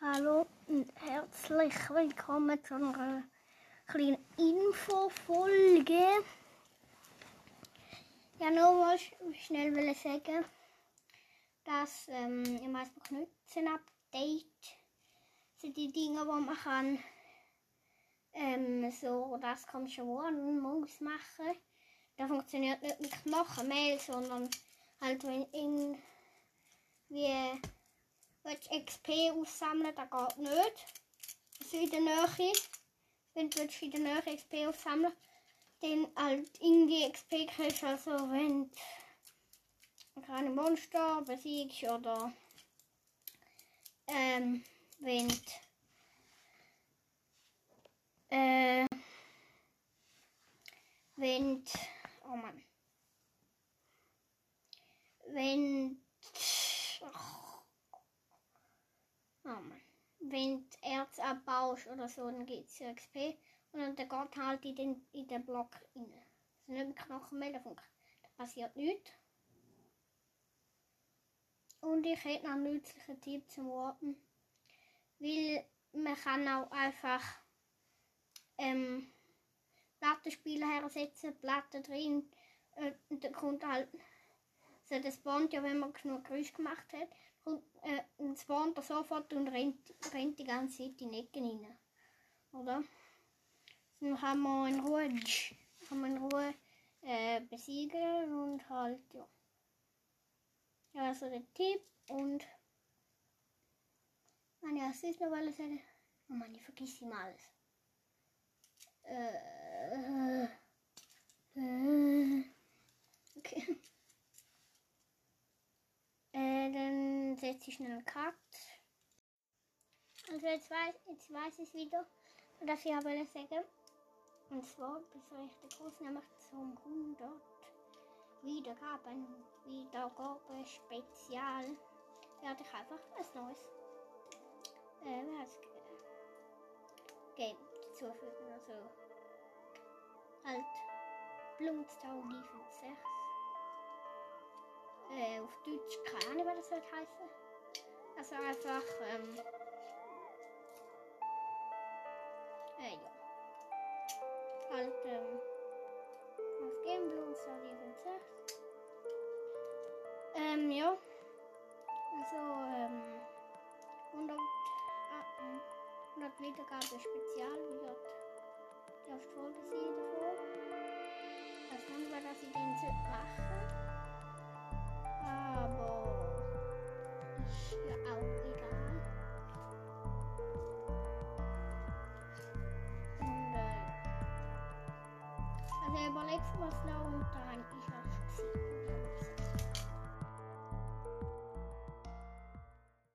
Hallo und herzlich willkommen zu einer kleinen Infofolge. Ja, nochmal schnell will ich sagen, dass ähm, im Facebook Nutzen Update sind die Dinge, die man kann ähm, so das kommt schon morgen muss machen. Da funktioniert nicht mit Knochenmehl, sondern halt wenn in willst XP aussammeln, das geht nicht. Also in der Nähe. Wenn du in der Nähe XP aussammeln dann halt irgendwie XP kriegst, also wenn du keine Monster besiegst oder ähm, wenn du äh, wenn du, oh Mann, wenn du Erz abbaust oder so, dann gibt es XP. Und dann geht halt in den, in den Block rein. Also nicht mit Knochen mehr, da passiert nichts. Und ich hätte noch einen nützlichen Tipp zum Warten. Weil man kann auch einfach ähm, Plattenspieler hersetzen, Platten drin. Äh, und dann kommt halt, so das spawnt ja, wenn man genug Geräusch gemacht hat und, äh, und spawnt er sofort und rennt, rennt die ganze Zeit in die Ecken rein. Oder? Dann kann man in Ruhe, kann man in Ruhe äh, besiegen und halt, ja. Ja, also der Tipp und. Mann, ja, was ist noch alles? Oh Mann, ich vergesse immer alles. Äh, 60 schnell gekackt. Also jetzt weiß, jetzt weiß ich wieder, dass ich aber das sagen. Und zwar bis ich den Kurs nämlich zum 100 Wiedergaben, Wiedergaben Spezial, werde ich einfach ein neues äh, Game hinzufügen. Also halt Blumenstau 6 äh, auf Deutsch, keine Ahnung, was das wird heißen. Also einfach, ähm, äh, ja. Halt, ähm, auf Gamebloom, sorry, sind 6. Ähm, ja. Also, ähm, 100, äh, 100 Wiedergabe Spezial wird die erste Folge sehen davon. Ich weiß nicht, was ich den machen also überlegst du was noch